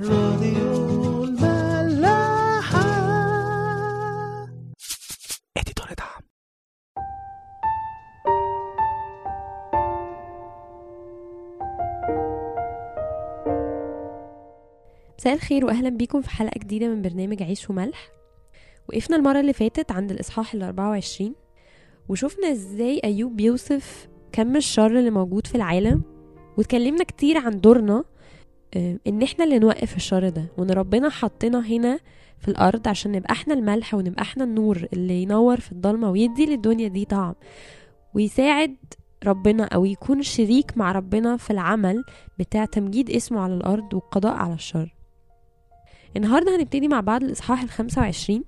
راديو الملاحة. اديتور دعم مساء الخير واهلا بيكم في حلقة جديدة من برنامج عيش وملح. وقفنا المرة اللي فاتت عند الإصحاح ال 24 وشفنا إزاي أيوب بيوصف كم الشر اللي موجود في العالم. واتكلمنا كتير عن دورنا إن إحنا اللي نوقف الشر ده وإن ربنا حطنا هنا في الأرض عشان نبقى إحنا الملح ونبقى إحنا النور اللي ينور في الضلمة ويدي للدنيا دي طعم. ويساعد ربنا أو يكون شريك مع ربنا في العمل بتاع تمجيد اسمه على الأرض والقضاء على الشر. النهاردة هنبتدي مع بعض الإصحاح الخمسة وعشرين.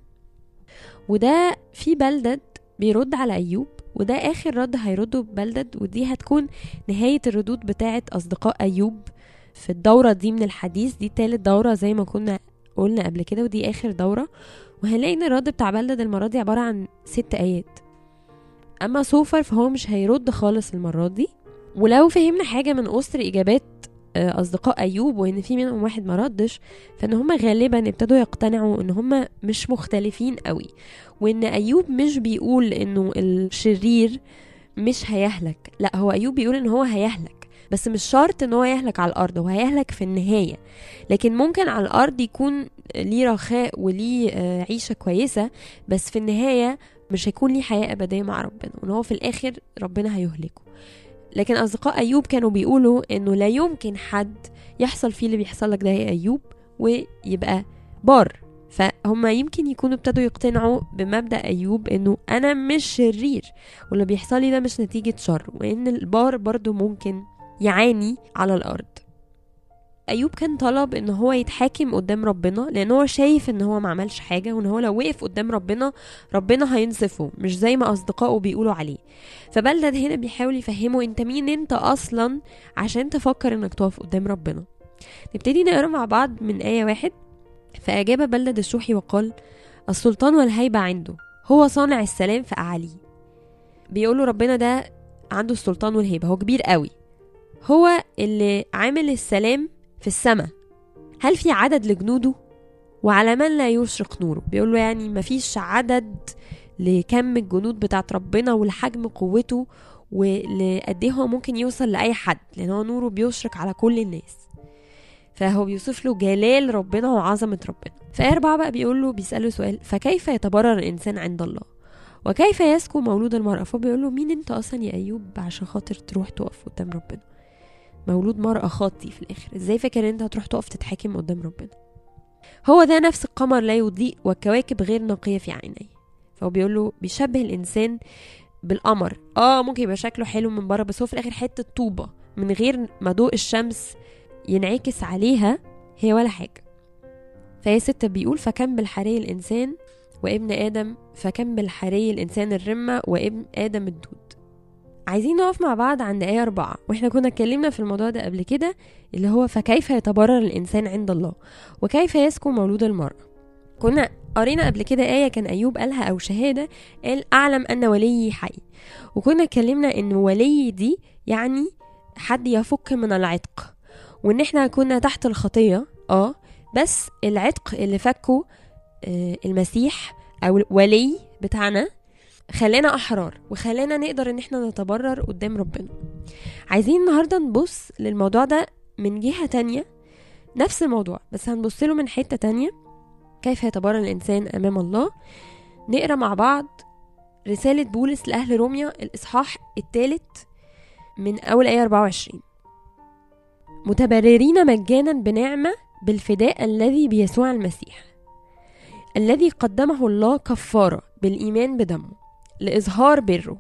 وده في بلدد بيرد على أيوب وده آخر رد هيرده بلدد ودي هتكون نهاية الردود بتاعة أصدقاء أيوب في الدورة دي من الحديث دي تالت دورة زي ما كنا قلنا قبل كده ودي آخر دورة. وهنلاقي إن الرد بتاع بلدد المرة دي عبارة عن ست آيات. أما سوفر فهو مش هيرد خالص المرة دي. ولو فهمنا حاجة من أسر إجابات آه، أصدقاء أيوب وإن في منهم واحد ما ردش فإن هم غالبا ابتدوا يقتنعوا إن هم مش مختلفين قوي. وإن أيوب مش بيقول إنه الشرير مش هيهلك. لأ هو أيوب بيقول إن هو هيهلك. بس مش شرط إن هو يهلك على الأرض هو هيهلك في النهاية. لكن ممكن على الأرض يكون ليه رخاء وليه آه، عيشة كويسة بس في النهاية مش هيكون ليه حياة أبدية مع ربنا وإن هو في الآخر ربنا هيهلكه. لكن أصدقاء أيوب كانوا بيقولوا إنه لا يمكن حد يحصل فيه اللي بيحصل لك ده يا أيوب ويبقى بار. فهم يمكن يكونوا ابتدوا يقتنعوا بمبدأ أيوب إنه أنا مش شرير واللي بيحصل لي ده مش نتيجة شر وإن البار برضو ممكن يعاني على الأرض. أيوب كان طلب إن هو يتحاكم قدام ربنا لأن هو شايف إن هو ما عملش حاجة وإن هو لو وقف قدام ربنا ربنا هينصفه مش زي ما أصدقائه بيقولوا عليه. فبلدد هنا بيحاول يفهمه أنت مين أنت أصلا عشان تفكر إنك تقف قدام ربنا. نبتدي نقرا مع بعض من آية واحد. فأجاب بلدد الشوحي وقال السلطان والهيبة عنده هو صانع السلام في أعاليه. بيقولوا ربنا ده عنده السلطان والهيبة هو كبير قوي. هو اللي عامل السلام في السماء. هل في عدد لجنوده؟ وعلى من لا يشرق نوره؟ بيقول له يعني مفيش عدد لكم الجنود بتاعت ربنا ولحجم قوته ولقد إيه هو ممكن يوصل لأي حد لأن هو نوره بيشرق على كل الناس. فهو بيوصف له جلال ربنا وعظمة ربنا. فآية أربعة بقى بيقول له بيسأله سؤال فكيف يتبرر الإنسان عند الله؟ وكيف يسكو مولود المرأة؟ فهو بيقول له مين أنت أصلا يا أيوب عشان خاطر تروح تقف قدام ربنا؟ مولود مرأة خاطي في الآخر. إزاي فاكر أنت هتروح تقف تتحاكم قدام ربنا؟ هو ده نفس القمر لا يضيء والكواكب غير نقية في عينيه فهو بيقول له بيشبه الإنسان بالقمر. آه ممكن يبقى شكله حلو من بره بس هو في الآخر حتة طوبة من غير ما ضوء الشمس ينعكس عليها هي ولا حاجة. فهي ستة بيقول فكم بالحري الإنسان وابن آدم فكم بالحري الإنسان الرمة وابن آدم الدود. عايزين نقف مع بعض عند آية أربعة. وإحنا كنا اتكلمنا في الموضوع ده قبل كده اللي هو فكيف يتبرر الإنسان عند الله؟ وكيف يسكو مولود المرأة كنا قرينا قبل كده آية كان أيوب قالها أو شهادة قال أعلم أن وليي حي. وكنا اتكلمنا إن ولي دي يعني حد يفك من العتق. وإن إحنا كنا تحت الخطية آه بس العتق اللي فكه آه، المسيح أو الولي بتاعنا خلانا أحرار وخلانا نقدر إن إحنا نتبرر قدام ربنا. عايزين النهارده نبص للموضوع ده من جهة تانية نفس الموضوع بس هنبص له من حتة تانية. كيف يتبرر الإنسان أمام الله؟ نقرأ مع بعض رسالة بولس لأهل روميا الإصحاح الثالث من أول آية 24 متبررين مجانا بنعمة بالفداء الذي بيسوع المسيح الذي قدمه الله كفارة بالإيمان بدمه. لإظهار بره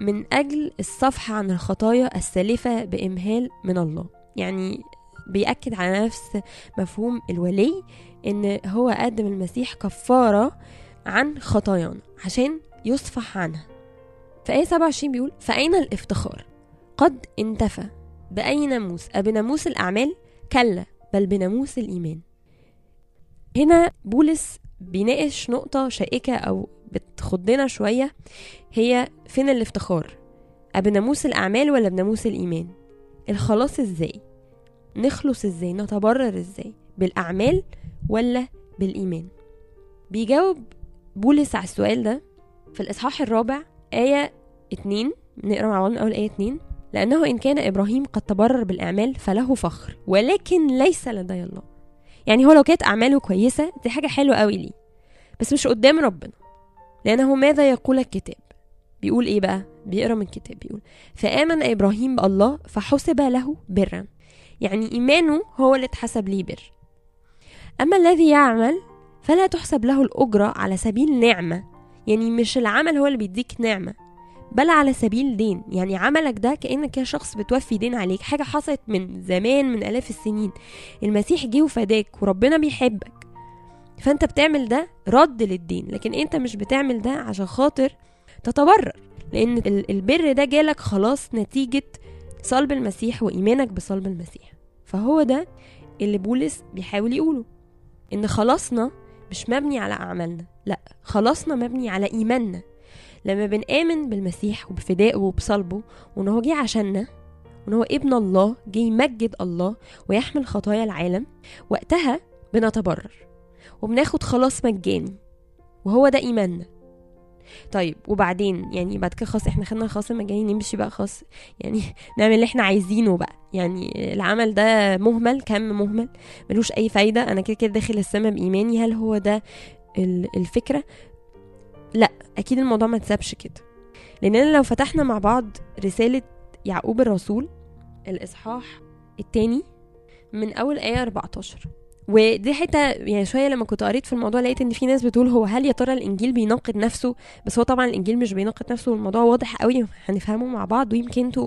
من أجل الصفح عن الخطايا السالفة بإمهال من الله. يعني بيأكد على نفس مفهوم الولي إن هو قدم المسيح كفارة عن خطايانا عشان يصفح عنها. في آية 27 بيقول فأين الافتخار؟ قد انتفى. بأي ناموس؟ أبناموس الأعمال؟ كلا بل بناموس الإيمان. هنا بولس بيناقش نقطة شائكة أو بتخضنا شوية هي فين الافتخار؟ بناموس الأعمال ولا بناموس الإيمان؟ الخلاص إزاي؟ نخلص إزاي؟ نتبرر إزاي؟ بالأعمال ولا بالإيمان؟ بيجاوب بولس على السؤال ده في الإصحاح الرابع آية 2 نقرأ مع بعض من أول آية 2 لأنه إن كان إبراهيم قد تبرر بالأعمال فله فخر ولكن ليس لدي الله. يعني هو لو كانت أعماله كويسة دي حاجة حلوة قوي ليه. بس مش قدام ربنا لأنه ماذا يقول الكتاب؟ بيقول إيه بقى؟ بيقرأ من الكتاب بيقول فآمن إبراهيم بالله فحسب له برا. يعني إيمانه هو اللي اتحسب ليه بر. أما الذي يعمل فلا تحسب له الأجرة على سبيل نعمة. يعني مش العمل هو اللي بيديك نعمة. بل على سبيل دين. يعني عملك ده كأنك كده شخص بتوفي دين عليك. حاجة حصلت من زمان من آلاف السنين. المسيح جه وفداك وربنا بيحبك. فأنت بتعمل ده رد للدين. لكن أنت مش بتعمل ده عشان خاطر تتبرر. ال- البر ده جالك خلاص نتيجة صلب المسيح وإيمانك بصلب المسيح. فهو ده اللي بولس بيحاول يقوله. إن خلاصنا مش مبني على أعمالنا. لأ خلاصنا مبني على إيماننا. لما بنآمن بالمسيح وبفدائه وبصلبه وإن هو جه عشاننا وإن هو ابن الله جه يمجد الله ويحمل خطايا العالم وقتها بنتبرر وبناخد خلاص مجاني وهو ده إيماننا. طيب وبعدين؟ يعني بعد كده خلاص إحنا خدنا الخلاص المجاني نمشي بقى خلاص. يعني نعمل اللي إحنا عايزينه بقى. يعني العمل ده مهمل كم مهمل؟ ملوش أي فايدة. أنا كده كده داخل السما بإيماني. هل هو ده ال- الفكرة؟ لا أكيد الموضوع ما اتسابش كده. لأننا لو فتحنا مع بعض رسالة يعقوب الرسول الإصحاح التاني من أول آية 14 ودي حتة يعني شوية لما كنت قريت في الموضوع لقيت إن في ناس بتقول هو هل يا ترى الإنجيل بيناقض نفسه؟ بس هو طبعا الإنجيل مش بيناقض نفسه والموضوع واضح قوي هنفهمه مع بعض ويمكن أنتوا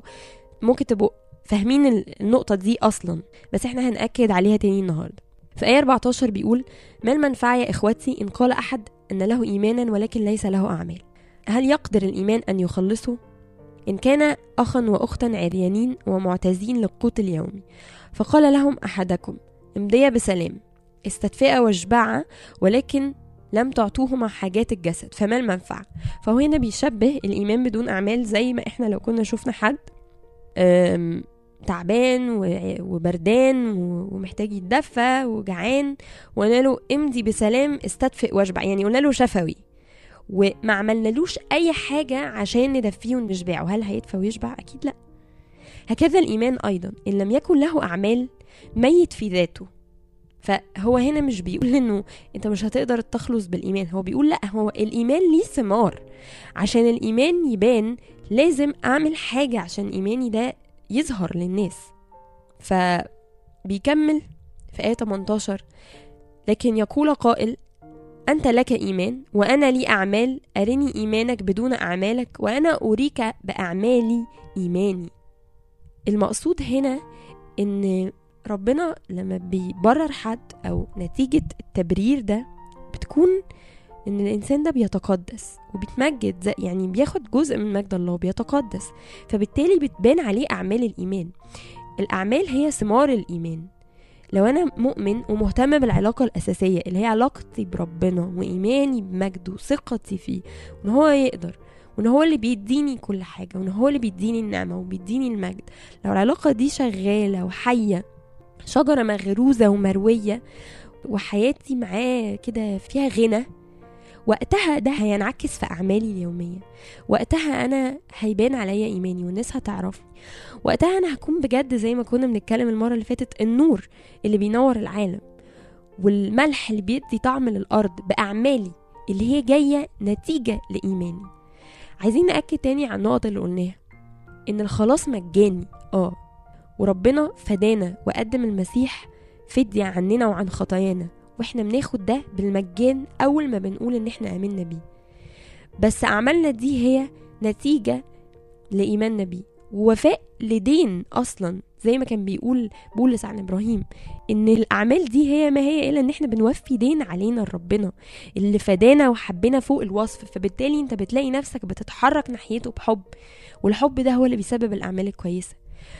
ممكن تبقوا فاهمين ال- النقطة دي أصلا. بس إحنا هنأكد عليها تاني النهارده. في آية 14 بيقول ما المنفعة يا إخوتي إن قال أحد أن له إيمانا ولكن ليس له أعمال. هل يقدر الإيمان أن يخلصه؟ إن كان أخا وأختا عريانين ومعتزين للقوت اليومي فقال لهم أحدكم امضي بسلام. استدفئ واشبعا ولكن لم تعطوهما حاجات الجسد فما المنفعة؟ فهو هنا بيشبه الإيمان بدون أعمال زي ما إحنا لو كنا شفنا حد تعبان وبردان ومحتاج يتدفى وجعان وقلنا له امضي بسلام استدفئ واشبع يعني قلنا له شفوي. وما عملنالوش أي حاجة عشان ندفيه ونشبعه. هل هيدفى ويشبع؟ أكيد لأ. هكذا الإيمان أيضا. إن لم يكن له أعمال ميت في ذاته. فهو هنا مش بيقول إنه أنت مش هتقدر تخلص بالإيمان. هو بيقول لأ هو الإيمان ليه ثمار. عشان الإيمان يبان لازم أعمل حاجة عشان إيماني ده يظهر للناس. فبيكمل في آية 18 لكن يقول قائل أنت لك إيمان وأنا لي أعمال أرني إيمانك بدون أعمالك وأنا أريك بأعمالي إيماني. المقصود هنا إن ربنا لما بيبرر حد أو نتيجة التبرير ده بتكون إن الإنسان ده بيتقدس وبيتمجد زي- يعني بياخد جزء من مجد الله بيتقدس فبالتالي بتبان عليه أعمال الإيمان. الأعمال هي ثمار الإيمان. لو أنا مؤمن ومهتم بالعلاقة الأساسية اللي هي علاقتي بربنا وإيماني بمجده وثقتي فيه وإن هو يقدر وإن هو اللي بيديني كل حاجة وإن هو اللي بيديني النعمة وبيديني المجد لو العلاقة دي شغالة وحية شجرة مغروزة ومروية وحياتي معاه كده فيها غنى وقتها ده هينعكس في أعمالي اليومية. وقتها أنا هيبان عليا إيماني والناس هتعرفني. وقتها أنا هكون بجد زي ما كنا بنتكلم المرة اللي فاتت النور اللي بينور العالم والملح اللي بيدي طعم للأرض بأعمالي اللي هي جاية نتيجة لإيماني. عايزين نأكد تاني على النقط اللي قلناها إن الخلاص مجاني آه وربنا فدانا وقدم المسيح فدية عننا وعن خطايانا. وإحنا بناخد ده بالمجان أول ما بنقول إن إحنا آمنا بيه. بس أعمالنا دي هي نتيجة لإيماننا بيه. ووفاء لدين أصلا زي ما كان بيقول بولس عن إبراهيم إن الأعمال دي هي ما هي إلا إن إحنا بنوفي دين علينا لربنا اللي فدانا وحبنا فوق الوصف. فبالتالي أنت بتلاقي نفسك بتتحرك ناحيته بحب والحب ده هو اللي بيسبب الأعمال الكويسة.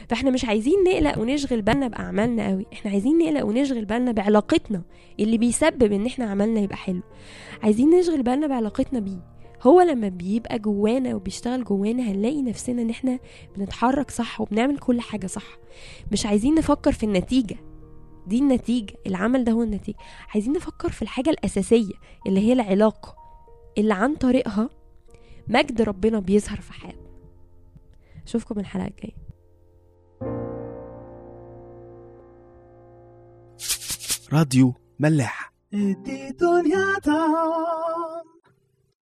فاحنا مش عايزين نقلق ونشغل بالنا بأعمالنا قوي. إحنا عايزين نقلق ونشغل بالنا بعلاقتنا اللي بيسبب إن إحنا عملنا يبقى حلو. عايزين نشغل بالنا بعلاقتنا بيه. هو لما بيبقى جوانا وبيشتغل جوانا هنلاقي نفسنا إن إحنا بنتحرك صح وبنعمل كل حاجة صح. مش عايزين نفكر في النتيجة. دي النتيجة. العمل ده هو النتيجة. عايزين نفكر في الحاجة الأساسية اللي هي العلاقة اللي عن طريقها مجد ربنا بيظهر في حياتنا. أشوفكم الحلقة الجاية. راديو ملاح.